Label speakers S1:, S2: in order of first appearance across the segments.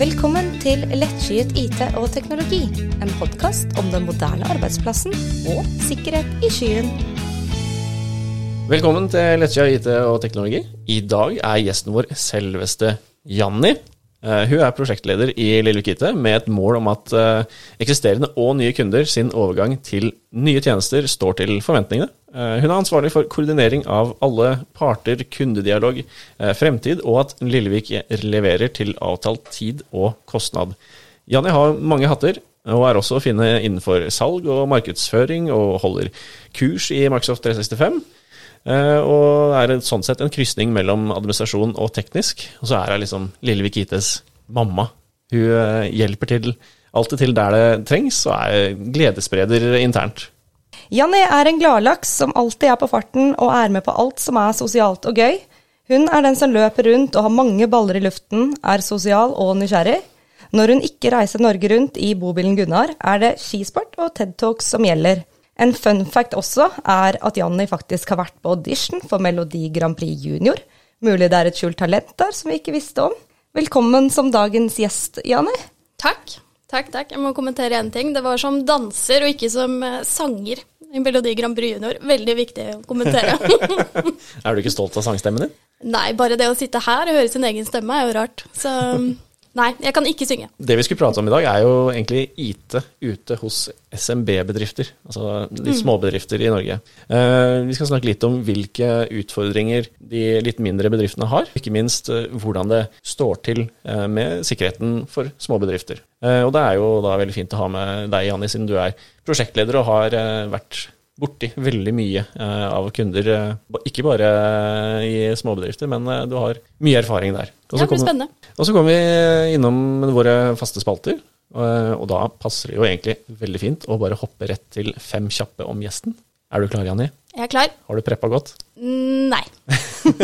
S1: Velkommen til Lettskyet IT og teknologi, en podkast om den moderne arbeidsplassen og sikkerhet i skyen.
S2: Velkommen til Lettskyet IT og teknologi. I dag er gjesten vår selveste Janni. Eh, hun er prosjektleder i Lille Kite med et mål om at eh, eksisterende og nye kunder sin overgang til nye tjenester står til forventningene. Eh, hun er ansvarlig for koordinering av alle parter, kundedialog, fremtid, og at Lillevik leverer til avtalt tid og kostnad. Janni har mange hatter, og er også å finne innenfor salg og markedsføring, og holder kurs i Microsoft 365. Uh, og er sånn sett en krysning mellom administrasjon og teknisk. Og så er hun liksom Lillevik ITs mamma. Hun uh, hjelper til alltid til der det trengs, og er gledesspreder internt.
S1: Janni er en gladlaks som alltid er på farten og er med på alt som er sosialt og gøy. Hun er den som løper rundt og har mange baller i luften, er sosial og nysgjerrig. Når hun ikke reiser Norge rundt i bobilen Gunnar, er det skisport og TED Talks som gjelder. En fun fact også er at Janni faktisk har vært på audition for Melodi Grand Prix Junior. Mulig det er et skjult talent der som vi ikke visste om. Velkommen som dagens gjest, Janni.
S3: Takk. Takk, takk. Jeg må kommentere én ting. Det var som danser og ikke som eh, sanger i Melodi Grand Prix Junior. Veldig viktig å kommentere.
S2: er du ikke stolt av sangstemmen din?
S3: Nei, bare det å sitte her og høre sin egen stemme er jo rart. Så Nei, jeg kan ikke synge.
S2: Det vi skulle prate om i dag, er jo egentlig IT ute hos SMB-bedrifter. Altså de mm. småbedrifter i Norge. Uh, vi skal snakke litt om hvilke utfordringer de litt mindre bedriftene har. Ikke minst uh, hvordan det står til uh, med sikkerheten for småbedrifter. og det er jo da veldig fint å ha med deg, Janni, siden du er prosjektleder og har vært borti veldig mye av kunder. Ikke bare i småbedrifter, men du har mye erfaring der.
S3: Ja, det blir spennende.
S2: Og så kommer vi innom våre faste spalter. og da passer det jo egentlig veldig fint å bare hoppe rett til fem kjappe om gjesten. Er du klar, Janni?
S3: Jeg er klar.
S2: Har du preppa godt?
S3: Nei.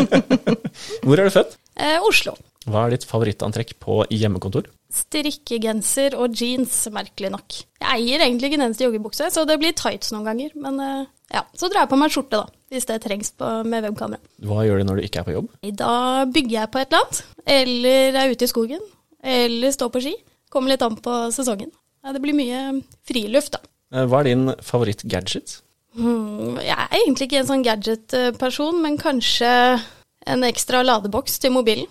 S2: Hvor er du født?
S3: Oslo.
S2: Hva er ditt favorittantrekk på hjemmekontor?
S3: strikkegenser og jeans, merkelig nok. Jeg eier egentlig ikke en eneste joggebukse, så det blir tights noen ganger. Men eh, ja, så drar jeg på meg skjorte, da, hvis det trengs på, med webkamera.
S2: Hva gjør du når du ikke er på jobb?
S3: Da bygger jeg på et eller annet. Eller er ute i skogen. Eller står på ski. Kommer litt an på sesongen. Ja, det blir mye friluft, da.
S2: Eh, hva er din favoritt-gadget?
S3: Hmm, jeg er egentlig ikke en sånn gadget-person, men kanskje en ekstra ladeboks til mobilen.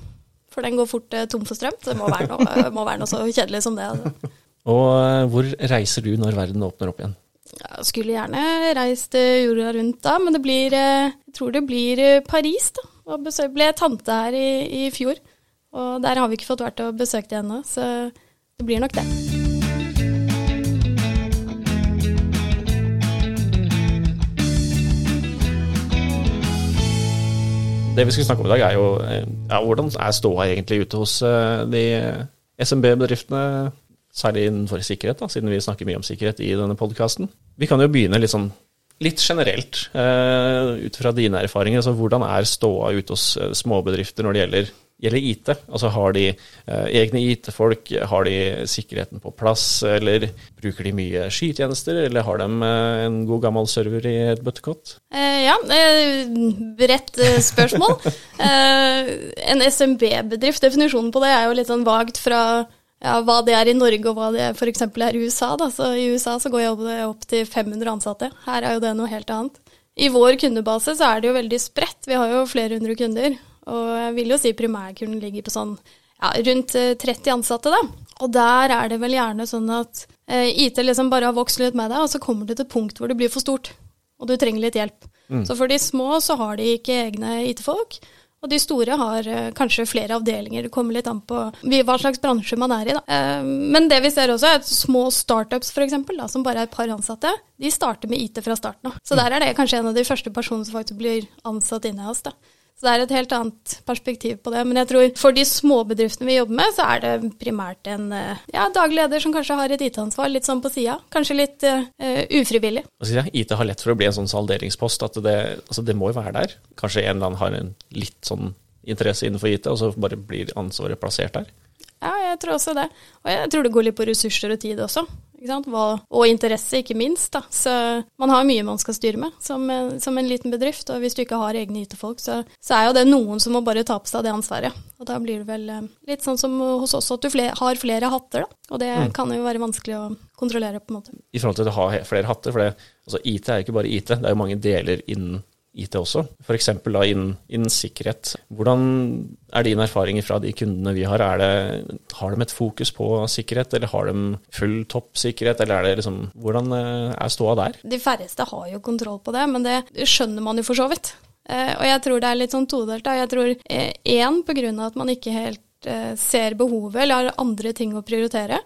S3: For den går fort eh, tom for strøm. Så det må være noe, må være noe så kjedelig som det. Altså.
S2: Og eh, hvor reiser du når verden åpner opp igjen?
S3: Jeg skulle gjerne reist jorda rundt da, men det blir, eh, jeg tror det blir Paris. da. Og besøk, ble tante her i, i, fjor, og der har vi ikke fått vært og besøkt det ennå, så det blir nok det.
S2: Det vi skal snakke om i dag, er jo ja, hvordan er ståa egentlig ute hos uh, de SMB-bedriftene, særlig innenfor sikkerhet, da, siden vi snakker mye om sikkerhet i denne podkasten. Vi kan jo begynne litt sånn litt generelt, uh, ut fra dine erfaringer. Altså, hvordan er ståa ute hos småbedrifter når det gjelder gjelder IT. Altså har de eh, egne IT-folk, har de sikkerheten på plass, eller bruker de mye skytjenester, eller har de eh, en god gammel server i et bøttekott?
S3: Eh, ja, bredt eh, spørsmål. Eh, en SMB-bedrift, definisjonen på det er jo litt sånn vagt fra ja, hva det er i Norge og hva det f.eks. er i USA. Da. Så I USA så går det opp til 500 ansatte. Her er jo det noe helt annet. I vår kundebase så er det jo veldig spredt. Vi har jo flere hundre kunder. Og jeg vil jo si primærkuren ligger på sånn ja, rundt 30 eh, ansatte, da. Og der er det vel gjerne sånn at eh, IT liksom bare har vokst litt med deg, og så kommer det til et punkt hvor det blir for stort, og du trenger litt hjelp. Mm. Så for de små så har de ikke egne IT-folk. Og de store har eh, kanskje flere avdelinger. Det kommer litt an på hva slags bransje man er i. Da. Eh, men det vi ser også, er at små startups da, som bare er et par ansatte, de starter med IT fra starten av. Så mm. der er det kanskje en av de første personene som faktisk blir ansatt inne hos oss. Så det er et helt annet perspektiv på det. Men jeg tror for de småbedriftene vi jobber med, så er det primært en eh, ja, daglig leder som kanskje har et IT-ansvar litt sånn på sida. Kanskje litt uh, ufrivillig.
S2: Altså, IT har lett for å bli en sånn salderingspost at det, altså, det må jo være der. Kanskje en eller annen har en litt sånn interesse innenfor IT, og så bare blir ansvaret plassert der.
S3: Ja, jeg tror også det. Og jeg tror det går litt på ressurser og tid også. Og interesse, ikke minst. Da. Så man har mye man skal styre med som, som en liten bedrift. Og hvis du ikke har egne IT-folk, så, så, er jo det noen som må bare ta på seg det ansvaret. Og da blir det vel eh, litt sånn som hos oss, at du flere, har flere hatter, da. Og det mm. kan jo være vanskelig å kontrollere, på en måte.
S2: I forhold til å ha flere hatter, for det, altså IT er jo ikke bare IT, det er jo mange deler innen IT også, f.eks. innen, innen sikkerhet. Hvordan er dine erfaringer fra de kundene vi har? Det, har de et fokus på sikkerhet, eller har de full toppsikkerhet, eller er det liksom Hvordan eh, er ståa der?
S3: De færreste har jo kontroll på det, men det skjønner man jo for så vidt. Eh, og jeg tror det er litt sånn todelt. Jeg tror én eh, pga. at man ikke helt ser behovet eller har andre ting å prioritere.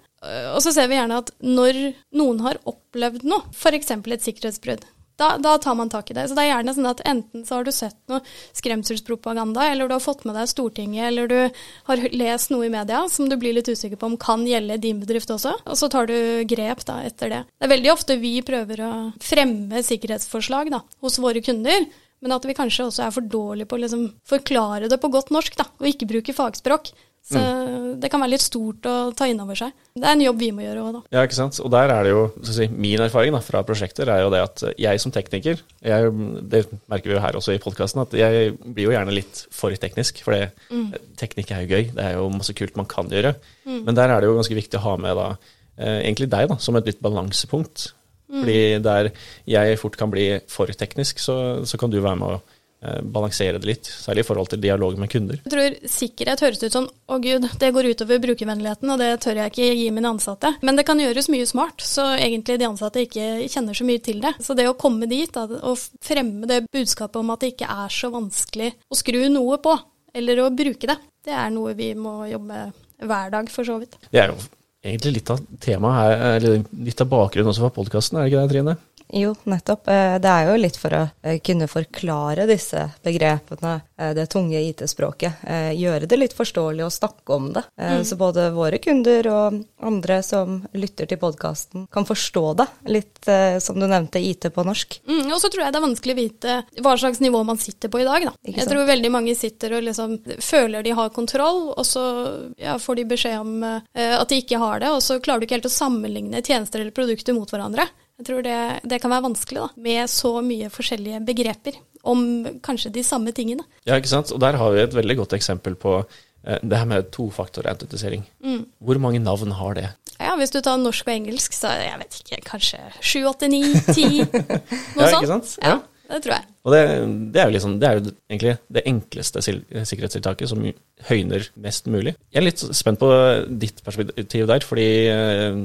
S3: Og så ser vi gjerne at når noen har opplevd noe, f.eks. et sikkerhetsbrudd, da, da, tar man tak i det. Så det er gjerne sånn at enten så har du sett noe skremselspropaganda, eller du har fått med deg Stortinget, eller du har lest noe i media som du blir litt usikker på om kan gjelde din bedrift også, og så tar du grep da etter det. Det er veldig ofte vi prøver å fremme sikkerhetsforslag da, hos våre kunder. Men at vi kanskje også er for dårlige på å liksom forklare det på godt norsk, da, og ikke bruke fagspråk. Så mm. det kan være litt stort å ta inn over seg. Det er en jobb vi må gjøre òg, da.
S2: Ja, ikke sant. Og der er det jo si, Min erfaring da, fra prosjekter er jo det at jeg som tekniker jeg, Det merker vi jo her også i podkasten, at jeg blir jo gjerne litt for teknisk. For mm. teknikk er jo gøy. Det er jo masse kult man kan gjøre. Mm. Men der er det jo ganske viktig å ha med da, eh, egentlig deg da, som et litt balansepunkt. Mm. Fordi der jeg fort kan bli for teknisk, så, så kan du være med å balansere det litt, særlig i forhold til dialog med kunder.
S3: Jeg tror sikkerhet høres ut som å gud, det går utover brukervennligheten, og det tør jeg ikke gi mine ansatte. Men det kan gjøres mye smart, så egentlig de ansatte ikke kjenner så mye til det. Så det å komme dit da, og fremme det budskapet om at det ikke er så vanskelig å skru noe på, eller å bruke det, det er noe vi må jobbe hver dag, for så vidt.
S2: Det er jo egentlig litt av temaet her, eller litt av bakgrunnen også for podkasten, er det ikke det, Trine?
S1: Jo, nettopp. Eh, det er jo litt for å eh, kunne forklare disse begrepene, eh, det tunge IT-språket. Gjøre det litt forståelig å snakke om det. Mm. Så både våre kunder og andre som lytter til podkasten, kan forstå det. Litt som du nevnte, IT på norsk.
S3: Mm, og så tror jeg det er vanskelig å vite hva slags nivå man sitter på i dag. Da. Jeg tror veldig mange sitter og liksom føler de har kontroll, og så ja, får de beskjed om at de ikke har det, og så klarer du ikke helt å sammenligne tjenester eller produkter mot hverandre. Jeg tror det, det, kan være vanskelig da, med så mye forskjellige begreper om kanskje de samme tingene.
S2: Ja, ikke sant. Og der har vi et veldig godt eksempel på eh, det her med tofaktorautentisering. Mm. Hvor mange navn har det?
S3: Ja, Hvis du tar norsk og engelsk, så jeg vet ikke, kanskje sju, åtte, ni, ti, noe
S2: ja, Ikke sant?
S3: Ja. ja det tror jeg.
S2: Og det, det, er jo liksom, det er jo egentlig det enkleste sikkerhetstiltaket som høyner mest mulig. Jeg er litt spent på ditt perspektiv der, fordi eh,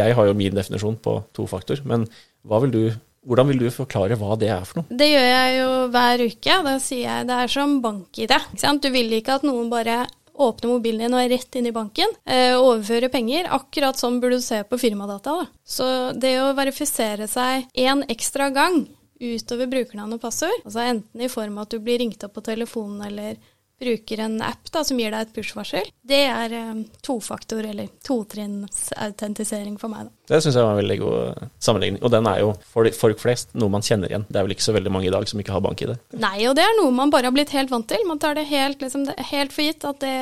S2: jeg har jo min definisjon på tofaktor. Men vil du, hvordan vil du forklare hva det er for noe?
S3: Det gjør jeg jo hver uke. Da sier jeg det er som bank-ID. Du vil ikke at noen bare åpner mobilen din og er rett inn i banken, eh, overfører penger. Akkurat sånn burde du se på firmadata. Da. Så det å verifisere seg én ekstra gang utover brukernavn og passord. Altså enten i form av at du blir ringt opp på telefonen eller bruker en app da, som gir deg et push-varsel. Det er um, tofaktor- eller totrinnsautentisering for meg. Da.
S2: Det syns jeg var en veldig god sammenligning. Og den er jo for folk flest noe man kjenner igjen. Det er vel ikke så veldig mange i dag som ikke har bank i det.
S3: Nei, og det er noe man bare har blitt helt vant til. Man tar det helt, liksom, helt for gitt at, det,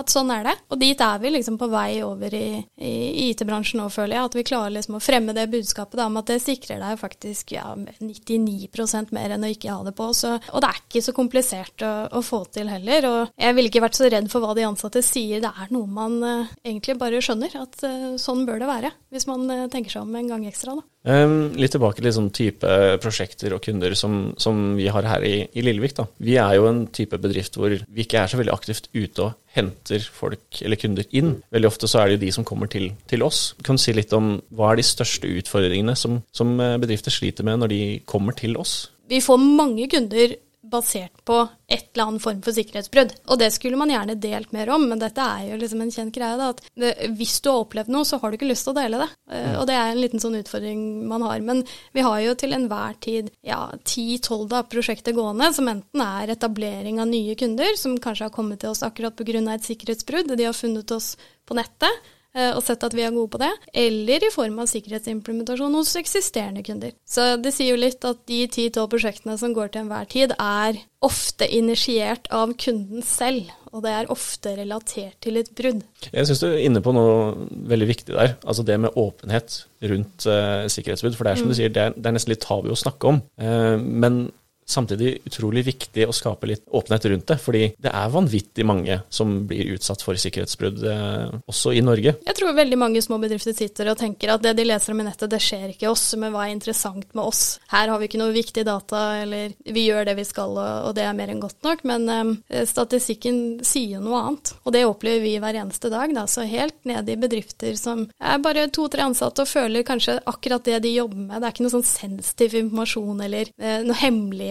S3: at, sånn er det. Og dit er vi liksom på vei over i, i IT-bransjen nå, føler jeg. At vi klarer liksom å fremme det budskapet da, om at det sikrer deg faktisk ja, 99% mer enn å ikke ha det på. Så, og det er ikke så komplisert å, å, få til heller. Og jeg ville ikke vært så redd for hva de ansatte sier. Det er noe man uh, egentlig bare skjønner. At uh, sånn bør det være. Hvis man man eh, tenker seg om en gang ekstra. Da.
S2: Um, litt tilbake til sånn type prosjekter og kunder som, som vi har her i, i Lillevik. Da. Vi er jo en type bedrift hvor vi ikke er så veldig aktivt ute og henter folk eller kunder inn. Veldig ofte så er det jo de som kommer til, til oss. Kan du si litt om hva er de største utfordringene som, som bedrifter sliter med når de kommer til oss?
S3: Vi får mange kunder basert på et eller annen form for sikkerhetsbrudd. Og det skulle man gjerne delt mer om, men dette er jo liksom en kjent greie. da, at det, Hvis du har opplevd noe, så har du ikke lyst til å dele det. Uh, og det er en liten sånn utfordring man har. Men vi har jo til enhver tid ja, 10-12 prosjekter gående, som enten er etablering av nye kunder, som kanskje har kommet til oss akkurat pga. et sikkerhetsbrudd, de har funnet oss på nettet. Eh, og sett at vi er gode på det, eller i form av sikkerhetsimplementasjon hos eksisterende kunder. Så det sier jo litt at de 10-12 prosjektene som går til enhver tid, er ofte initiert av kunden selv, og det er ofte relatert til et brudd.
S2: Jeg syns du er inne på noe veldig viktig der, altså det med åpenhet rundt uh, sikkerhetsbrudd. For det er som du sier, det er, det er nesten litt tabu å snakke om. Uh, men samtidig utrolig viktig å skape litt åpenhet rundt det. Fordi det er vanvittig mange som blir utsatt for sikkerhetsbrudd, eh, også i Norge.
S3: Jeg tror veldig mange små bedrifter sitter og tenker at det de leser om i nettet, det skjer ikke oss, men hva er interessant med oss? Her har vi ikke noe viktig data, eller vi gjør det vi skal, og det er mer enn godt nok. Men eh, statistikken sier noe annet, og det opplever vi hver eneste dag. Da. Så helt nede i bedrifter som er bare to-tre ansatte og føler kanskje akkurat det de jobber med, det er ikke noe sånn sensitiv informasjon eller eh, noe hemmelig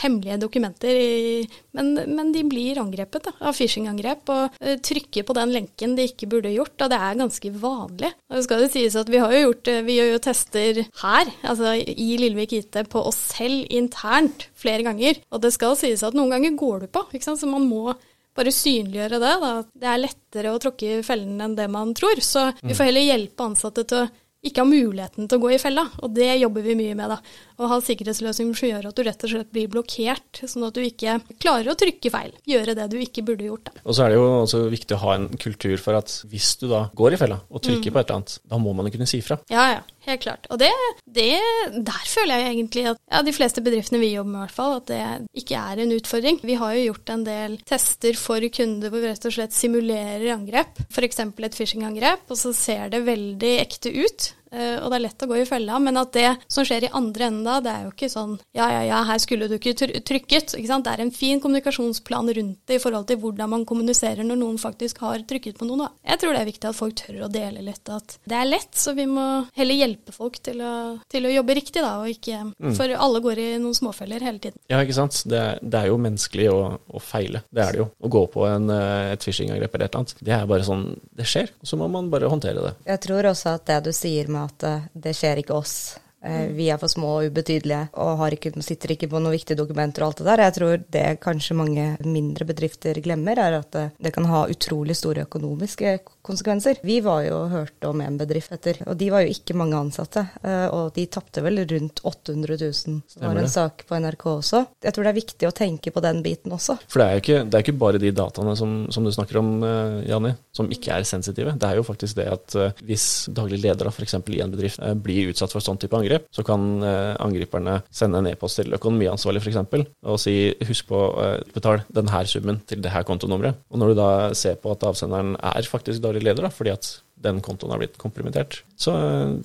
S3: hemmelige dokumenter, i, men, men, de blir angrepet da, av phishing-angrep og uh, trykker på den lenken de ikke burde gjort, og det er ganske vanlig. Og skal det sies at Vi har jo gjort, vi gjør jo tester her, altså i Lillevik IT, på oss selv internt flere ganger. Og det skal sies at noen ganger går du på, ikke sant? så man må bare synliggjøre det. Da. Det er lettere å tråkke i fellen enn det man tror. Så vi får heller hjelpe ansatte til å ikke har muligheten til å gå i fella. Og det jobber vi mye med. da. Å ha sikkerhetsløsninger som gjør at du rett og slett blir blokkert, sånn at du ikke klarer å trykke feil. Gjøre det du ikke burde gjort. Da.
S2: Og så er det jo også viktig å ha en kultur for at hvis du da går i fella og trykker mm. på et eller annet, da må man jo kunne si fra.
S3: Ja, ja. Helt klart. Og det, det, der føler jeg egentlig at ja, de fleste bedriftene vi jobber med, i hvert fall, at det ikke er en utfordring. Vi har jo gjort en del tester for kunder hvor vi rett og slett simulerer angrep. F.eks. et phishing-angrep, og så ser det veldig ekte ut. Eh, og det er lett å gå i fella, men at det som skjer i andre enden da, det er jo ikke sånn ja, ja, ja, her skulle du ikke trykket. Ikke sant? Det er en fin kommunikasjonsplan rundt det i forhold til hvordan man kommuniserer når noen faktisk har trykket på noe. Da. Jeg tror det er viktig at folk tør å dele litt, at det er lett, så vi må heller hjelpe folk til å, til å jobbe riktig, da, og ikke mm. For alle går i noen småfeller hele tiden.
S2: Ja, ikke sant. Det, det er jo menneskelig å, å, feile. Det er det jo. Å gå på en, eh, et phishing-angrep eller et eller annet. Det er bare sånn det skjer, og så må man bare håndtere det.
S1: Jeg tror også at det du sier med at eh, det skjer ikke oss. Eh, vi er for små og ubetydelige og ikke, sitter ikke på noen viktige dokumenter og alt det der. Jeg tror det kanskje mange mindre bedrifter glemmer, er at det, det kan ha utrolig store økonomiske konsekvenser. Vi var jo hørt hørte om en bedrift etter, og de var jo ikke mange ansatte. Eh, og de tapte vel rundt 800 000. Det var en sak på NRK også. Jeg tror det er viktig å tenke på den biten også.
S2: For det er jo ikke, det er ikke bare de dataene som, som, du snakker om, eh, Janni, som ikke er sensitive. Det er jo faktisk det at eh, hvis daglig leder f.eks. i en bedrift blir utsatt for sånn type angrep, så kan angriperne sende en e-post til økonomiansvarlig f.eks. og si husk på å betale denne summen til det her kontonummeret. Og når du da ser på at avsenderen er faktisk daglig daglig leder, da, fordi at den kontoen har blitt komprimentert, så,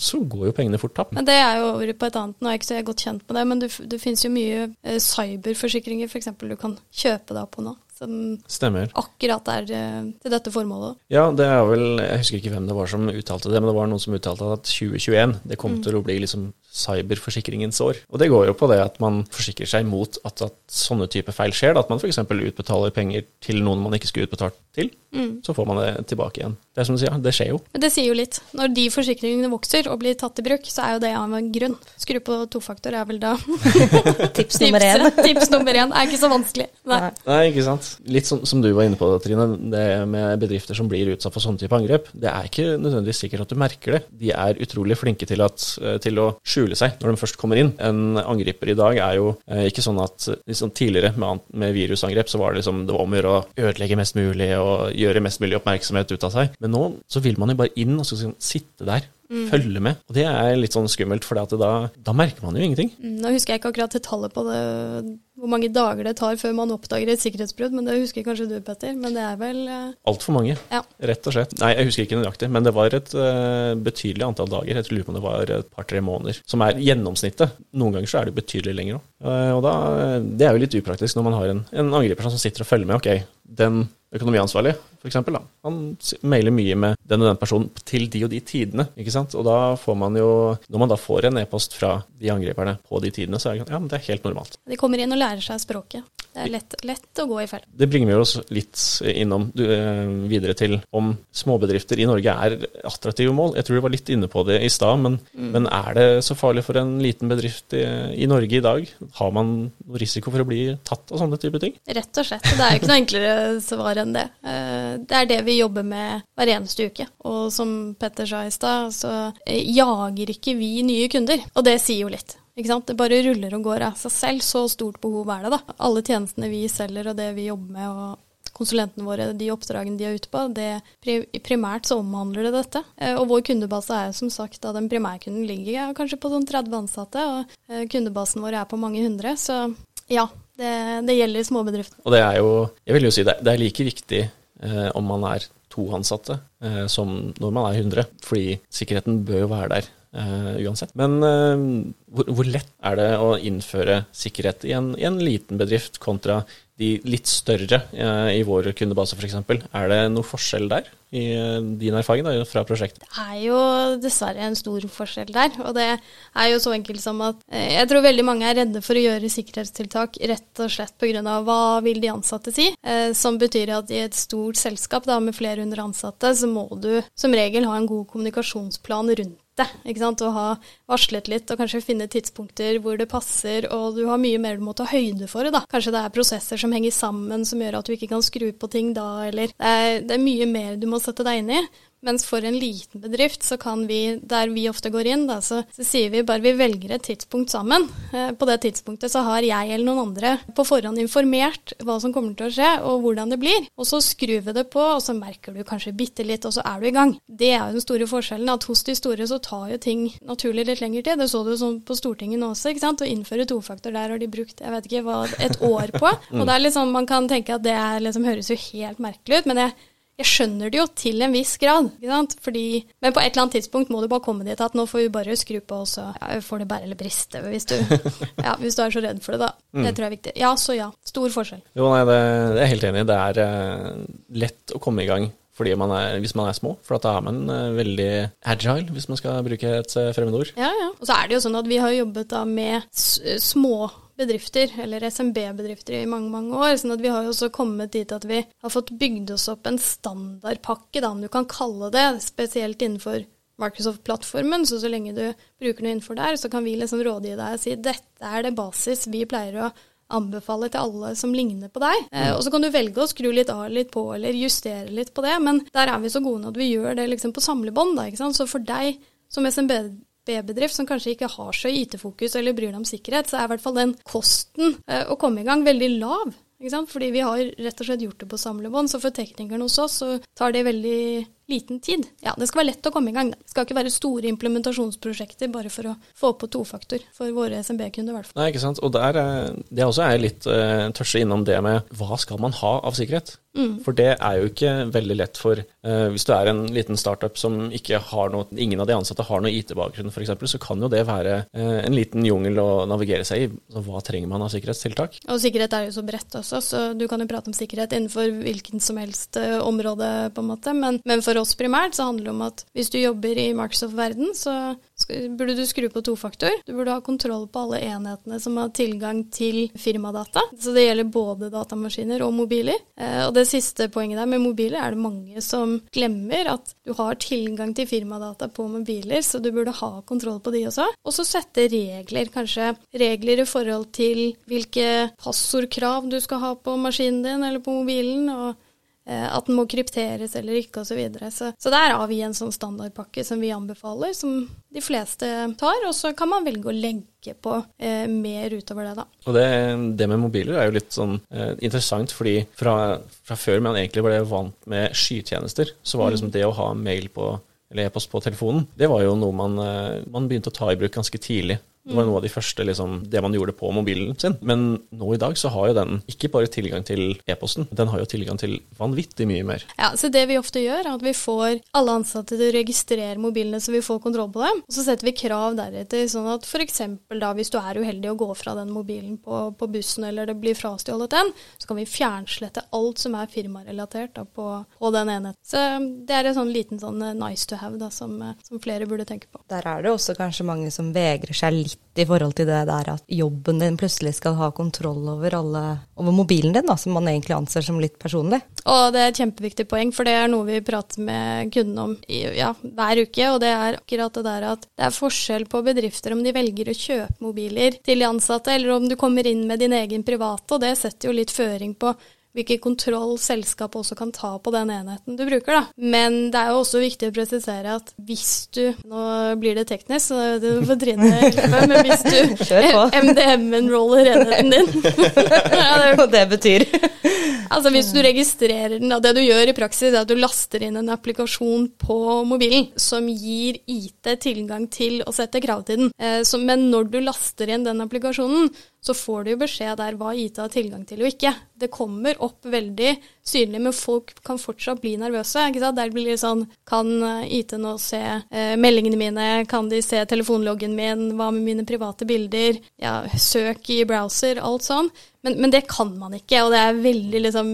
S2: så, går jo pengene fort tapt.
S3: Men det er jo over på et annet, nå er jeg ikke så godt kjent med det, men det, det finnes jo mye eh, cyberforsikringer f.eks. du kan kjøpe deg på nå. Som
S2: Stemmer.
S3: akkurat er eh, til dette formålet.
S2: Ja, det er vel Jeg husker ikke hvem det var som uttalte det, men det var noen som uttalte at 2021 det kom mm. til å bli liksom cyberforsikringens år. Og det går jo på det at man forsikrer seg mot at, at sånne type feil skjer. Da. At man f.eks. utbetaler penger til noen man ikke skulle utbetalt til. Mm. Så får man det tilbake igjen. Det er som du sier, det skjer jo.
S3: Men det sier jo litt. Når de forsikringene vokser og blir tatt i bruk, så er jo det av en grunn. Skru på tofaktor er vel da
S1: Tips nummer én.
S3: Tips nummer én er ikke så vanskelig.
S2: Nei. Nei, ikke sant. Litt som, som, du var inne på, Trine. Det med bedrifter som blir utsatt for sånne type angrep. Det er ikke nødvendigvis sikkert at du merker det. De er utrolig flinke til, at, til å skjule skjule seg når de først kommer inn. En angriper i dag er jo eh, ikke sånn at liksom tidligere med, med, virusangrep så var det liksom det var om å gjøre å ødelegge mest mulig og gjøre mest mulig oppmerksomhet ut av seg. Men nå så vil man jo bare inn og så skal sitte der Mm. følge med. Og det er litt sånn skummelt, for da, da, merker man jo ingenting.
S3: Mm, nå husker jeg ikke akkurat tallet på det, hvor mange dager det tar før man oppdager et sikkerhetsbrudd, men det husker kanskje du, Petter. Men det er vel uh...
S2: Altfor mange, ja. rett og slett. Nei, jeg husker ikke nøyaktig, men det var et uh, betydelig antall dager. Jeg lurer på om det var et par-tre måneder, som er gjennomsnittet. Noen ganger så er det betydelig lenger òg. Uh, og da, det er jo litt upraktisk når man har en, en angriper som sitter og følger med. Ok, den økonomiansvarlig, f.eks. Han mailer mye med den og den personen til de og de tidene. ikke sant? Og da får man jo Når man da får en e-post fra de angriperne på de tidene, så er det, ja, men det er helt normalt.
S3: De kommer inn og lærer seg språket. Det er lett, lett å gå i fell.
S2: Det bringer vi oss litt innom du, eh, videre til om småbedrifter i Norge er attraktive mål. Jeg tror du var litt inne på det i stad, men, mm. men, er det så farlig for en liten bedrift i, i, Norge i dag? Har man risiko for å bli tatt av sånne type ting?
S3: Rett og slett. Det er jo ikke noe enklere svar enn det. Uh, det er det vi jobber med hver eneste uke. Og som Petter sa i stad, så eh, jager ikke vi nye kunder. Og det sier jo litt. Det bare ruller og går av seg selv. Så stort behov er det, da. Alle tjenestene vi selger og det vi jobber med og konsulentene våre, de oppdragene de er ute på, det primært så omhandler det dette. Eh, og vår kundebase er som sagt da den primærkunden ligger kanskje på sånn 30 ansatte, og kundebasen vår er på mange hundre. Så ja, det, det gjelder småbedrifter.
S2: Og det er jo, jeg vil jo si det, det er like viktig eh, om man er to ansatte eh, som når man er 100, fordi sikkerheten bør jo være der uh, uansett. Men uh, hvor, hvor, lett er det å innføre sikkerhet i en, i en liten bedrift kontra de litt større uh, i vår kundebase f.eks.? Er det noe forskjell der, i din erfaring da, fra prosjektet?
S3: Det er jo dessverre en stor forskjell der. Og det er jo så enkelt som at jeg tror veldig mange er redde for å gjøre sikkerhetstiltak rett og slett pga. hva vil de ansatte si. Som betyr at i et stort selskap da, med flere hundre ansatte, så må du som regel ha en god kommunikasjonsplan rundt vite. ikke sant? Å ha varslet litt og kanskje finne tidspunkter hvor det passer, og du har mye mer du må ta høyde for. da. Kanskje det er prosesser som henger sammen som gjør at du ikke kan skru på ting da, eller det er, det er mye mer du må sette deg inn i. Mens for en liten bedrift, så kan vi, der vi ofte går inn, da, så, så, sier vi bare vi velger et tidspunkt sammen. Eh, på det tidspunktet så har jeg eller noen andre på forhånd informert hva som kommer til å skje, og hvordan det blir. Og så skrur vi det på, og så merker du kanskje bitte litt, og så er du i gang. Det er jo den store forskjellen, at hos de store så tar jo ting naturlig litt lengre tid. Det så du sånn på Stortinget nå også, ikke sant. Å innføre tofaktor der har de brukt jeg vet ikke hva, et år på. Og det er sånn, man kan tenke at det er, liksom, høres jo helt merkelig ut, men jeg jeg skjønner det jo til en viss grad, Fordi, men på et eller annet tidspunkt må du bare komme dit at nå får vi bare skru på, og så ja, får det bære eller briste hvis du, ja, hvis du er så redd for det, da. Mm. Det tror jeg er viktig. Ja, så ja. Stor forskjell.
S2: Jo, nei, det, det er jeg helt enig i. Det er uh, lett å komme i gang fordi man er, hvis man er små. For da er man uh, veldig agile, hvis man skal bruke et uh, fremmedord.
S3: Ja, ja. Og så er det jo sånn at vi har jobbet da med små bedrifter, eller SMB-bedrifter, i mange mange år. sånn at vi har jo også kommet dit at vi har fått bygd oss opp en standardpakke, da, om du kan kalle det, spesielt innenfor Microsoft-plattformen. Så så lenge du bruker noe innenfor der, så kan vi liksom rådgi deg og si dette er det basis vi pleier å anbefale til alle som ligner på deg. Eh, og så kan du velge å skru litt av litt på, eller justere litt på det, men der er vi så gode at vi gjør det liksom på samlebånd. Så for deg som SMB B-bedrift som kanskje ikke har så IT-fokus eller bryr deg om sikkerhet, så er i hvert fall den kosten eh, å komme i gang veldig lav. Fordi vi har rett og slett gjort det på samlebånd, så for teknikerne hos oss så tar det veldig liten tid. Ja, det skal være lett å komme i gang. Det skal ikke være store implementasjonsprosjekter bare for å få på tofaktor for våre SMB-kunder, i hvert fall.
S2: Nei, ikke sant. Og der, eh, det også er litt uh, tørste innom det med hva skal man ha av sikkerhet? Mm. For det er jo ikke veldig lett for uh, Hvis du er en liten startup som ikke har noe Ingen av de ansatte har noe IT-bakgrunn, f.eks., så kan jo det være uh, en liten jungel å navigere seg i. Så hva trenger man av sikkerhetstiltak?
S3: Og sikkerhet er jo så bredt også, så du kan jo prate om sikkerhet innenfor hvilken som helst område, på en måte. Men, men for oss primært så handler det om at hvis du jobber i Microsoft-verden, så burde du skru på tofaktor. Du burde ha kontroll på alle enhetene som har tilgang til firmadata. Så det gjelder både datamaskiner og mobiler. Eh, og det siste poenget der med mobiler er det mange som glemmer at du har tilgang til firmadata på mobiler, så du burde ha kontroll på de også. Og så sette regler, kanskje regler i forhold til hvilke passordkrav du skal ha på maskinen din eller på mobilen. og at den må krypteres eller ikke, osv. Så, videre. så Så der har vi en sånn standardpakke som vi anbefaler, som de fleste tar. Og så kan man velge å legge på eh, mer utover det, da.
S2: Og det, det, med mobiler er jo litt sånn eh, interessant, fordi fra, fra, før man egentlig ble vant med skytjenester, så var liksom mm. det å ha mail på eller e-post på telefonen, det var jo noe man, eh, man begynte å ta i bruk ganske tidlig. Det var noe av de første, liksom, det man gjorde på mobilen sin. Men nå i dag så har jo den ikke bare tilgang til e-posten, den har jo tilgang til vanvittig mye mer.
S3: Ja, så det vi ofte gjør, er at vi får alle ansatte til å registrere mobilene så vi får kontroll på dem. Og så setter vi krav deretter, sånn at f.eks. da hvis du er uheldig å gå fra den mobilen på, på bussen, eller det blir frastjålet den, så kan vi fjernslette alt som er firmarelatert da, på, på, den enheten. Så det er en sånn liten sånn eh, nice to have da, som, eh, som flere burde tenke på.
S1: Der er det også kanskje mange som vegrer seg litt i forhold til det der at jobben din plutselig skal ha kontroll over, alle, over mobilen din, da, som man egentlig anser som litt personlig.
S3: Og det er et kjempeviktig poeng, for det er noe vi prater med kundene om i, ja, hver uke. Og det er akkurat det der at det er forskjell på bedrifter om de velger å kjøpe mobiler til de ansatte, eller om du kommer inn med din egen private, og det setter jo litt føring på hvilken kontroll selskapet også kan ta på den enheten du bruker. Da. Men det er jo også viktig å presisere at hvis du Nå blir det teknisk, så du får Trine hjelpe, men hvis du. MDM-enroller enheten din ja, det,
S1: betyr
S3: Altså Hvis du registrerer den, da, det du gjør i praksis, er at du laster inn en applikasjon på mobilen som gir IT tilgang til å sette krav til den. Eh, så, men når du laster inn den applikasjonen, så får du jo beskjed der hva IT har tilgang til og ikke. Det kommer opp veldig synlig, men folk kan fortsatt bli nervøse. ikke sant? Der blir det sånn Kan eh, IT nå se eh, meldingene mine? Kan de se telefonloggen min? Hva med mine private bilder? Ja, søk i browser, alt sånn. Men, men, det kan man ikke, og det er veldig liksom,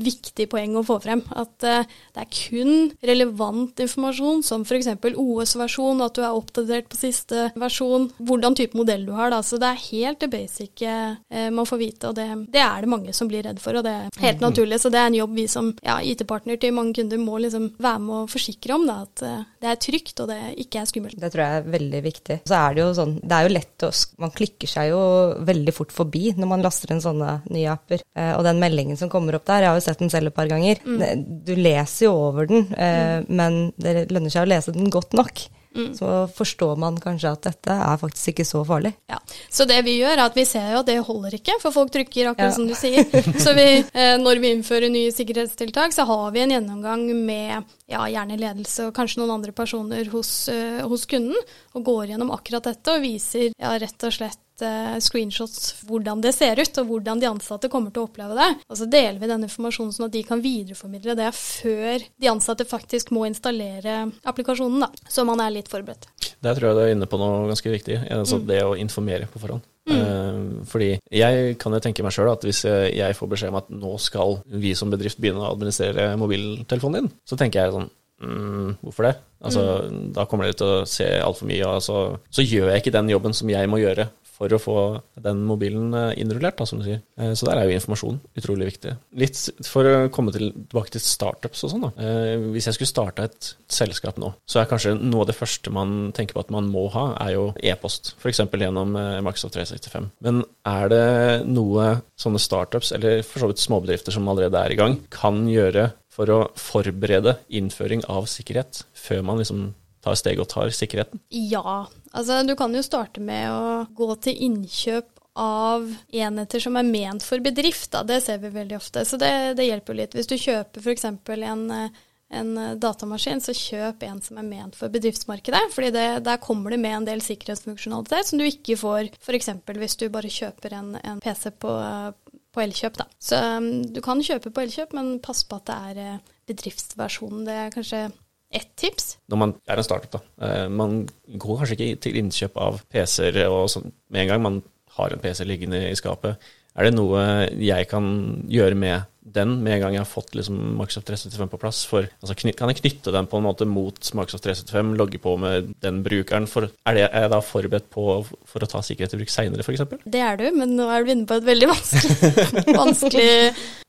S3: viktig poeng å få frem. At eh, det er kun relevant informasjon, som f.eks. OS-versjon, at du er oppdatert på siste versjon, hvordan type modell du har. Da. Så det er helt det basic uh, man får vite, og det, det, er det mange som blir redd for. Og det er helt naturlig. Så det er en jobb vi som ja, IT-partner til mange kunder må liksom være med å forsikre om. Da, at eh, det er trygt, og det ikke er skummelt.
S1: Det tror jeg er veldig viktig. Så er det jo sånn, det er jo lett å Man klikker seg jo veldig fort forbi når man laster en sånn sånne nye apper. Eh, og den meldingen som kommer opp der, jeg har jo sett den selv et par ganger. Mm. Du leser jo over den, eh, mm. men det lønner seg å lese den godt nok. Mm. Så forstår man kanskje at dette er faktisk ikke så farlig.
S3: Ja, Så det vi gjør, er at vi ser jo at det holder ikke, for folk trykker akkurat ja. som du sier. Så vi, eh, når vi innfører nye sikkerhetstiltak, så har vi en gjennomgang med ja, gjerne ledelse og kanskje noen andre personer hos, uh, hos kunden, og går gjennom akkurat dette og viser ja, rett og slett screenshots hvordan det ser ut, og hvordan de ansatte kommer til å oppleve det. Og så deler vi den informasjonen sånn at de kan videreformidle det før de ansatte faktisk må installere applikasjonen, da. Så man er litt forberedt.
S2: Der tror jeg du er inne på noe ganske viktig, altså mm. det å informere på forhånd. Mm. Uh, fordi jeg kan jo tenke meg sjøl at hvis jeg får beskjed om at nå skal vi som bedrift begynne å administrere mobiltelefonen din, så tenker jeg sånn mm, hvorfor det? Altså, mm. Da kommer dere til å se altfor mye, og så, så gjør jeg ikke den jobben som jeg må gjøre for å få den mobilen eh, innrullert, da, som du sier. Eh, så der er jo informasjon utrolig viktig. Litt for å komme til, tilbake til startups og sånn, da. Eh, hvis jeg skulle starte et selskap nå, så er kanskje noe av det første man tenker på at man må ha, er jo e-post. F.eks. gjennom Microsoft 365. Men er det noe sånne startups, eller for så vidt småbedrifter som allerede er i gang, kan gjøre for å forberede innføring av sikkerhet før man liksom tar steg og tar sikkerheten?
S3: Ja, altså du kan jo starte med å gå til innkjøp av enheter som er ment for bedrift. Da. Det ser vi veldig ofte, så det, det hjelper litt. Hvis du kjøper f.eks. en en datamaskin, så kjøp en som er ment for bedriftsmarkedet. fordi der kommer det med en del sikkerhetsfunksjonalitet som du ikke får f.eks. hvis du bare kjøper en, en PC på, på Elkjøp. Da. Så um, du kan kjøpe på Elkjøp, men pass på at det er eh, bedriftsversjonen. Det er kanskje ett tips?
S2: Når man er en startup, da. Eh, man går kanskje ikke til innkjøp av PC-er og sånn med en gang. Man har en PC liggende i skapet. Er det noe jeg kan gjøre med den med en gang jeg har fått liksom Microsoft 365 på plass? For, altså, kan jeg knytte den på en måte mot Microsoft 365, logge på med den brukeren? For, er, det, er, jeg da forberedt på for å ta sikkerhet i bruk seinere, f.eks.?
S3: Det er du, men nå er du inne på et veldig vanskelig, vanskelig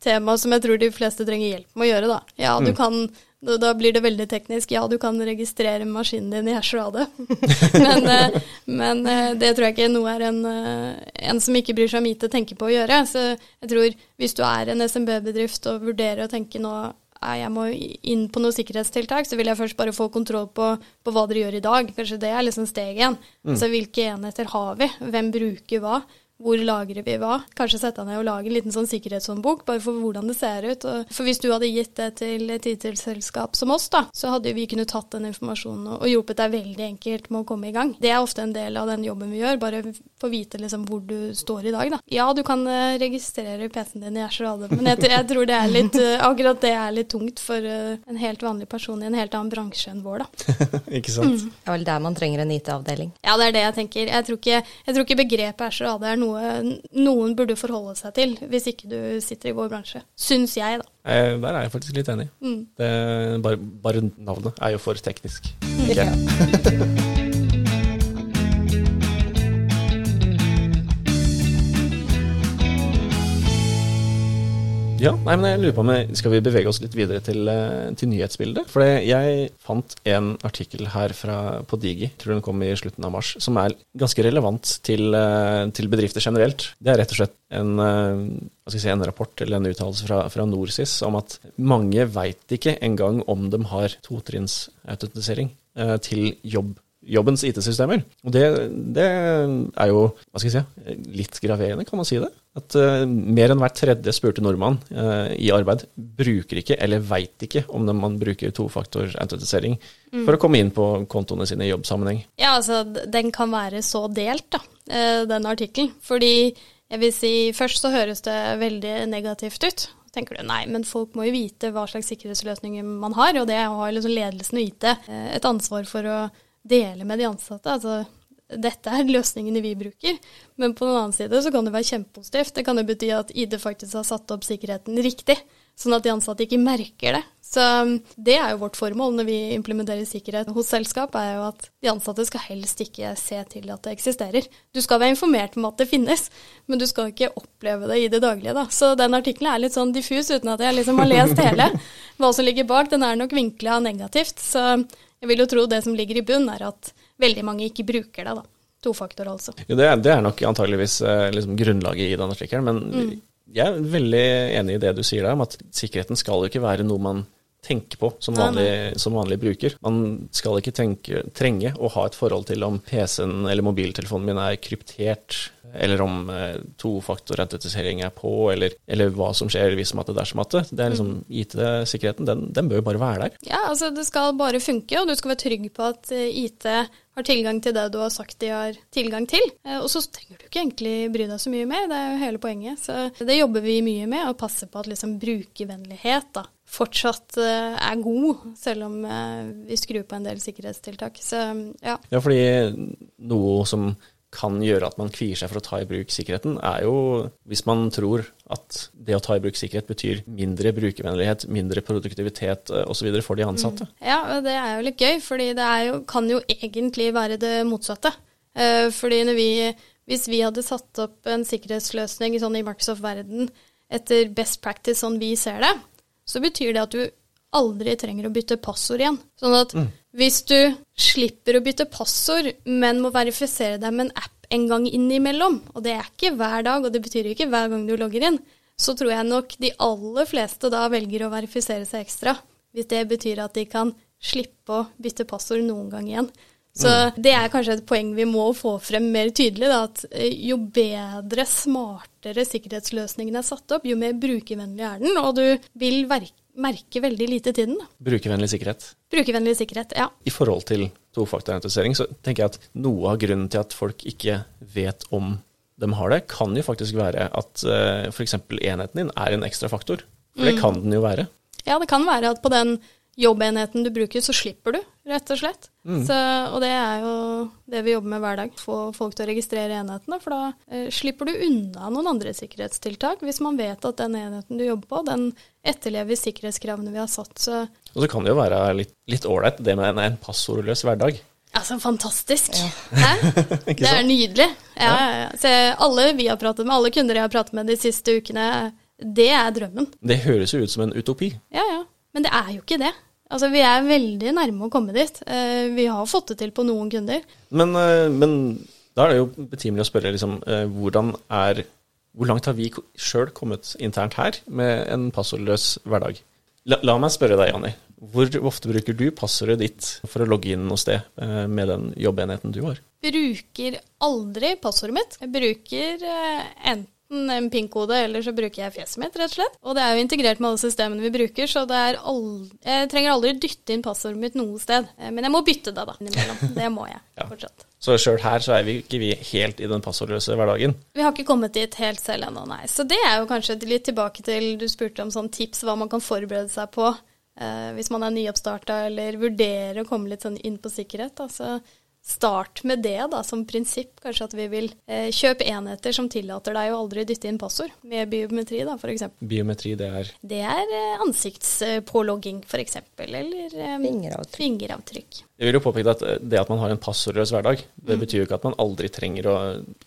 S3: tema som jeg tror de fleste trenger hjelp med å gjøre. Da. Ja, du mm. kan da, da, blir det veldig teknisk. Ja, du kan registrere maskinen din i og men, eh, men eh, det tror jeg ikke noe er en, eh, en som ikke bryr seg om IT, tenker på å gjøre. Så jeg tror hvis du er en SMB-bedrift og vurderer å tenke nå jeg må inn på noen sikkerhetstiltak, så vil jeg først bare få kontroll på, på hva dere gjør i dag. Kanskje det er liksom steg én. Mm. Altså hvilke enheter har vi? Hvem bruker hva? Hvor lagrer vi hva? Kanskje sette ned og lage en liten sånn sikkerhetshåndbok, bare for hvordan det ser ut. For hvis du hadde gitt det til et IT-selskap som oss, da, så hadde vi kunnet tatt den informasjonen og hjulpet deg veldig enkelt med å komme i gang. Det er ofte en del av den jobben vi gjør, bare få vite liksom hvor du står i dag, da. Ja, du kan eh, registrere PC-en din i Azure AD, men jeg, jeg, tror det er litt, eh, akkurat det er litt tungt for eh, en helt vanlig person i en helt annen bransje enn vår,
S2: da. ikke sant. Mm.
S1: Det er vel der man trenger en IT-avdeling.
S3: Ja, det er det jeg tenker. Jeg tror ikke, jeg tror ikke begrepet Azure AD er noe noe noen burde forholde seg til, hvis ikke du sitter i vår bransje. Syns jeg, da.
S2: Eh, der er jeg faktisk litt enig. Mm. Det, bare, bare, navnet er jo for teknisk. Ikke? Ja. Ja, nei, men jeg lurer på om Skal vi bevege oss litt videre til, eh, til nyhetsbildet? For jeg fant en artikkel her fra, på Digi, tror den kom i slutten av mars, som er ganske relevant til, eh, til bedrifter generelt. Det er rett og slett en, eh, si, en rapport eller en uttalelse fra, fra Norsis om at mange veit ikke engang om de har totrinnsautentisering til jobb jobbens IT-systemer. Og det, det er jo hva skal jeg si, litt graverende, kan man si det. At uh, mer enn hver tredje spurte nordmann uh, i arbeid bruker ikke, eller veit ikke, om man bruker tofaktorautentisering for å komme inn på kontoene sine i jobbsammenheng.
S3: Ja, altså, den kan være så delt, da, uh, den artikkelen. Fordi jeg vil si, først så høres det veldig negativt ut. Så tenker du nei, men folk må jo vite hva slags sikkerhetsløsninger man har, og det har liksom ledelsen og IT et ansvar for å dele med de ansatte. Altså, dette er løsningene vi bruker. Men på den annen side så kan det være kjempepositivt. Det kan jo bety at ID faktisk har satt opp sikkerheten riktig, sånn at de ansatte ikke merker det. Så um, det er jo vårt formål når vi implementerer sikkerhet hos selskap, er jo at de ansatte skal helst ikke se til at det eksisterer. Du skal være informert om at det finnes, men du skal ikke oppleve det i det daglige. Da. Så den artikkelen er litt sånn diffus uten at jeg liksom har lest hele. Hva som ligger bak, den er nok vinkla negativt. Så jeg vil jo tro det som ligger i bunn, er at veldig mange ikke bruker det. da. Tofaktor, altså.
S2: Jo, det, er, det er nok antageligvis eh, liksom grunnlaget i den artikkelen, men jeg er veldig enig i det du sier der, om at sikkerheten skal jo ikke være noe man tenker på som vanlig, som vanlig bruker. Man skal ikke tenke, trenge å ha et forhold til om PC-en eller mobiltelefonen min er kryptert, eller om eh, tofaktorautentisering er på, eller, eller hva som skjer hvis matte dersom matte. Det er liksom IT-sikkerheten, den, den bør jo bare være der.
S3: Ja, altså det skal bare funke, og du skal være trygg på at eh, IT har tilgang til det du har sagt de har tilgang til. Eh, Og så trenger du ikke egentlig bry deg så mye mer, det er jo hele poenget. Så det jobber vi mye med, å passe på at liksom brukervennlighet da, fortsatt eh, er god, selv om eh, vi skrur på en del sikkerhetstiltak. Så ja.
S2: Ja, fordi noe som kan gjøre at man kvier seg for å ta i bruk sikkerheten, er jo hvis man tror at det å ta i bruk sikkerhet betyr mindre brukervennlighet, mindre produktivitet osv. for de ansatte.
S3: Ja, og det er jo litt gøy, fordi det jo, kan jo egentlig være det motsatte. Eh, fordi vi, hvis vi hadde satt opp en sikkerhetsløsning sånn i Microsoft-verden etter best practice sånn vi ser det, så betyr det at du aldri trenger å bytte passord igjen. Sånn at hvis du slipper å bytte passord, men må verifisere deg med en app en gang innimellom, og det er ikke hver dag, og det betyr ikke hver gang du logger inn, så tror jeg nok de aller fleste da velger å verifisere seg ekstra. Hvis det betyr at de kan slippe å bytte passord noen gang igjen. Så det er kanskje et poeng vi må få frem mer tydelig. Da, at eh, jo bedre, smartere sikkerhetsløsningen er satt opp, jo mer brukervennlig er den, og du vil verke, merke veldig lite til den.
S2: Brukervennlig sikkerhet.
S3: Brukervennlig sikkerhet, ja.
S2: I forhold til tofaktorautentisering så tenker jeg at noe av grunnen til at folk ikke vet om de har det, kan jo faktisk være at uh, f.eks. enheten din er en ekstra faktor. For det kan den jo være.
S3: Ja, det kan være at på den jobbenheten du bruker, så slipper du, rett og slett. Så, og det er jo det vi jobber med hver dag. Få folk til å registrere enhetene, for da eh, slipper du unna noen andre sikkerhetstiltak. Hvis man vet at den enheten du jobber på, den etterlever sikkerhetskravene vi har satt. Så
S2: Og så kan det jo være litt ålreit det med en, en passordløs hverdag.
S3: altså, fantastisk. Hæ? Det er nydelig. Ja, ja, ja. Så alle vi har pratet med, alle kunder jeg har pratet med de siste ukene, det er drømmen.
S2: Det høres jo ut som en utopi.
S3: Ja, ja. Men det er jo ikke det. Altså, Vi er veldig nærme å komme dit. Eh, vi har fått det til på noen kunder.
S2: Men, eh, men da er det jo betimelig å spørre liksom, eh, hvordan er Hvor langt har vi sjøl kommet internt her med en passordløs hverdag? La, la meg spørre deg, Janni. Hvor ofte bruker du passordet ditt for å logge inn noe sted med den jobbenheten du har?
S3: Bruker aldri passordet mitt. Jeg bruker eh, enten en PIN-kode, eller så bruker jeg fjeset mitt, rett og slett. Og det er jo integrert med alle systemene vi bruker, så det aldri, jeg trenger aldri dytte inn passordet mitt noe sted. Eh, Men jeg må bytte det, da, innimellom. Det må jeg
S2: Ja.
S3: fortsatt.
S2: Så sjøl her så er vi ikke vi helt i den passordløse hverdagen.
S3: Vi har ikke kommet dit helt selv ennå, nei. Så det er jo kanskje litt tilbake til du spurte om sånn tips hva man kan forberede seg på eh, hvis man er nyoppstarta eller vurderer å komme litt sånn inn på sikkerhet. Da. Så start med det da, som prinsipp. Kanskje at vi vil eh, kjøpe enheter som tillater deg å aldri dytte inn passord, med biometri da, f.eks.
S2: Biometri, det er
S3: Det er eh, ansiktspålogging, f.eks., eller eh,
S1: Fingeravtrykk.
S3: fingeravtrykk.
S2: Jeg vil jo påpeke at det at man har en passordløs hverdag, det
S3: Mm.
S2: betyr jo ikke at man aldri trenger å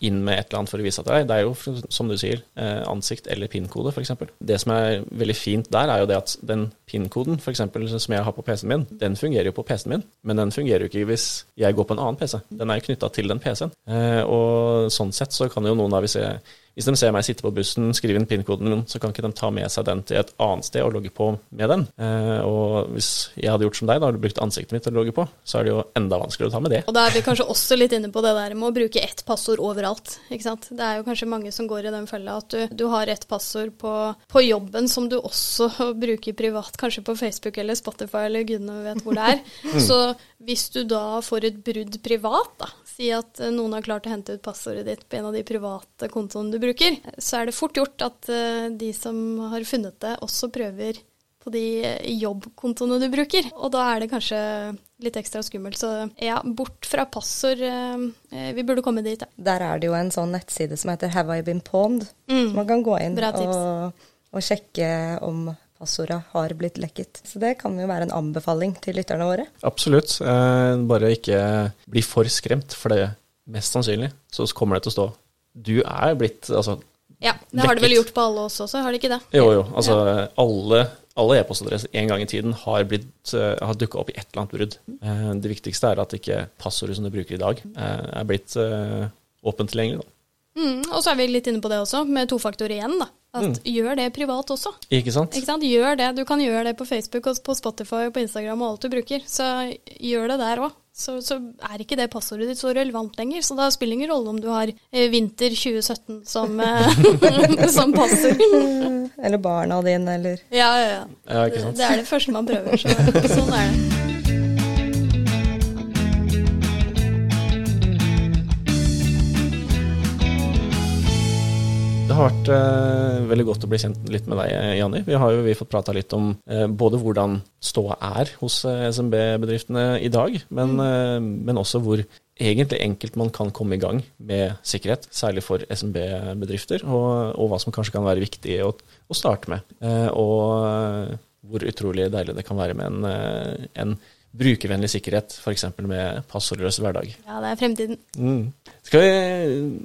S2: inn med et eller annet for å vise at det er. Det er jo, som du sier, eh, ansikt eller PIN-kode, f.eks. Det som er veldig fint der, er jo det at den PIN-koden, f.eks. som jeg har på PC-en min, den fungerer jo på PC-en min, men den fungerer jo ikke hvis jeg går på en annen PC. Den er jo knytta til den PC-en. Eh, og sånn sett så kan jo noen hvis jeg hvis de ser meg sitte på bussen, skrive inn PIN-koden min, så kan ikke de ta med seg den til et annet sted og logge på med den. Eh, og hvis jeg hadde gjort som deg, da hadde brukt ansiktet mitt til å logge på, så er det jo enda vanskeligere å ta med det.
S3: Og da er vi kanskje også litt inne på det der med å bruke ett passord overalt. ikke sant? Det er jo kanskje mange som går i den fella at du, du har ett passord på, på jobben som du også bruker privat, kanskje på Facebook eller Spotify eller gudene vet hvor det er. Så hvis du da får et brudd privat, da, si at eh, noen har klart å hente ut passordet ditt på en av de private kontoene du bruker, så er det fort gjort at eh, de som har funnet det, også prøver på de eh, jobbkontoene du bruker. Og da er det kanskje litt ekstra skummelt. Så ja, bort fra passord. eh, Vi burde komme dit, ja.
S1: Der er det jo en sånn nettside som heter Have I Been Pwned? Så man kan gå inn
S3: Mm.
S1: Og, og sjekke om passordet har blitt lekket. Så det kan jo være en anbefaling til lytterne våre.
S2: Absolutt. Eh, bare ikke bli for skremt, for det mest sannsynlig så kommer det til å stå Du er blitt Altså,
S3: Ja, Det har det vel gjort på alle oss også, har det ikke det?
S2: jo, jo. Altså, alle, alle e-postadresser en gang i tiden har, blitt, eh, har dukka opp i et eller annet brudd. Uh, det viktigste er at ikke passordet som du bruker i dag, uh, er blitt uh, åpent tilgjengelig.
S3: Mm, og så er vi litt inne på det også, med tofaktor igjen. da. At
S2: Mm.
S3: Gjør det privat også.
S2: Ikke sant?
S3: Ikke sant? Gjør det. Du kan gjøre det på Facebook og på Spotify og på Instagram og alt du bruker. Så gjør det der òg. Så, så er ikke det passordet ditt så relevant lenger. Så da spiller det ingen rolle om du har eh, vinter 2017 som, eh, som passord.
S1: Eller barna dine, eller
S3: Ja, ja, ja.
S2: Ja, ikke sant?
S3: Det er det første man prøver. Så, sånn er det.
S2: Det har vært eh, veldig godt å bli kjent litt med deg, Janni. Vi har jo vi fått prata litt om eh, både hvordan ståa er hos eh, SMB-bedriftene i dag, men, eh, men også hvor egentlig enkelt man kan komme i gang med sikkerhet, særlig for SMB-bedrifter, og, og hva som kanskje kan være viktig å, å starte med. Eh, og eh, hvor utrolig deilig det kan være med en, eh, en brukervennlig sikkerhet, f.eks. med passordløs hverdag.
S3: Ja, det er fremtiden.
S2: Mm. Vi,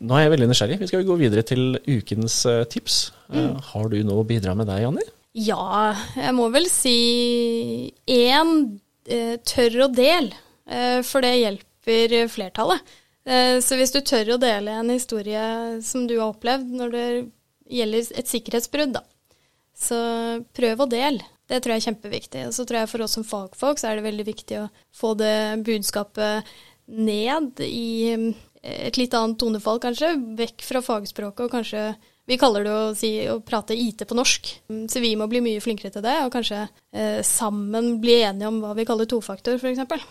S2: nå er jeg veldig nysgjerrig. Vi skal gå videre til ukens eh, tips. Mm. har du noe å bidra med deg, Janni?
S3: Ja, jeg må vel si én eh, tørr å del, eh, for det hjelper flertallet. Eh, så hvis du tør å dele en historie som du har opplevd når det gjelder et sikkerhetsbrudd, da, så prøv å del. Det tror jeg er kjempeviktig. Og så tror jeg for oss som fagfolk så er det veldig viktig å få det budskapet ned i eh, et litt annet tonefall, kanskje. Vekk fra fagspråket og kanskje Vi kaller det å, si, å prate IT på norsk. Mm, Så vi må bli mye flinkere til det, og kanskje eh, sammen bli enige om hva vi kaller tofaktor, f.eks.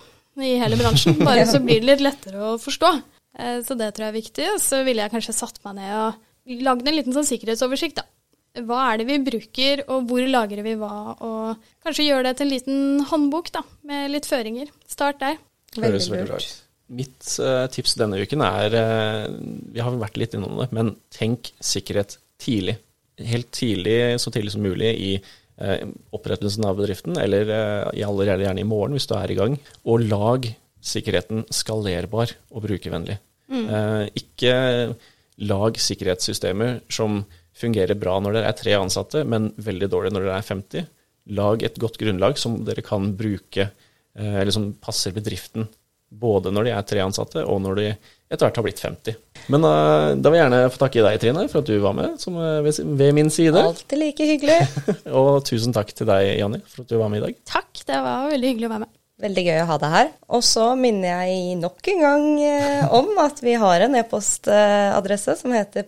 S3: I hele bransjen. Bare så blir det litt lettere å forstå. Eh, så det tror jeg er viktig. Og så ville jeg kanskje satt meg ned og lagd en liten sånn sikkerhetsoversikt, da hva er det vi bruker, og hvor lagrer vi hva, og kanskje gjøre det til en liten håndbok da, med litt føringer. Start der.
S2: Høres veldig bra ut. Mitt uh, tips denne uken er uh, Vi har vært litt innom det, men tenk sikkerhet tidlig. Helt tidlig, så tidlig som mulig i uh, opprettelsen av bedriften, eller allerede gjerne i morgen hvis du er i gang. Og lag sikkerheten skalerbar og brukervennlig. Eh, ikke lag sikkerhetssystemer som fungerer bra når dere er tre ansatte, men veldig dårlig når dere er 50. Lag et godt grunnlag som dere kan bruke, eh, eller som passer bedriften. Både når de er tre ansatte, og når de etter hvert har blitt 50. Men uh, da vil jeg gjerne få takke deg, Trine, for at du var med som, uh, ved, ved min side.
S1: alltid like hyggelig.
S2: Og tusen takk til deg, Janni, for at du var med i dag.
S3: Takk, det var veldig hyggelig å være med.
S1: Veldig gøy å ha deg her. Og så minner jeg nok en gang eh, om at vi har en e-postadresse som heter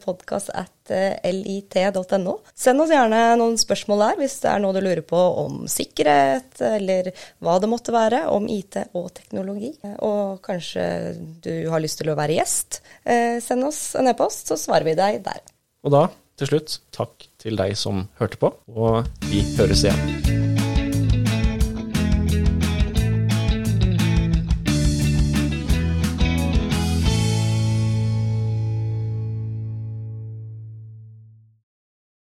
S1: at lit.no. Send oss gjerne noen spørsmål der hvis det er noe du lurer på om sikkerhet, eller hva det måtte være, om IT og teknologi. Og kanskje du har lyst til å være gjest. Eh, Send oss en e-post, så svarer vi deg der.
S2: Og da, til slutt, takk til deg som hørte på, og vi høres igjen.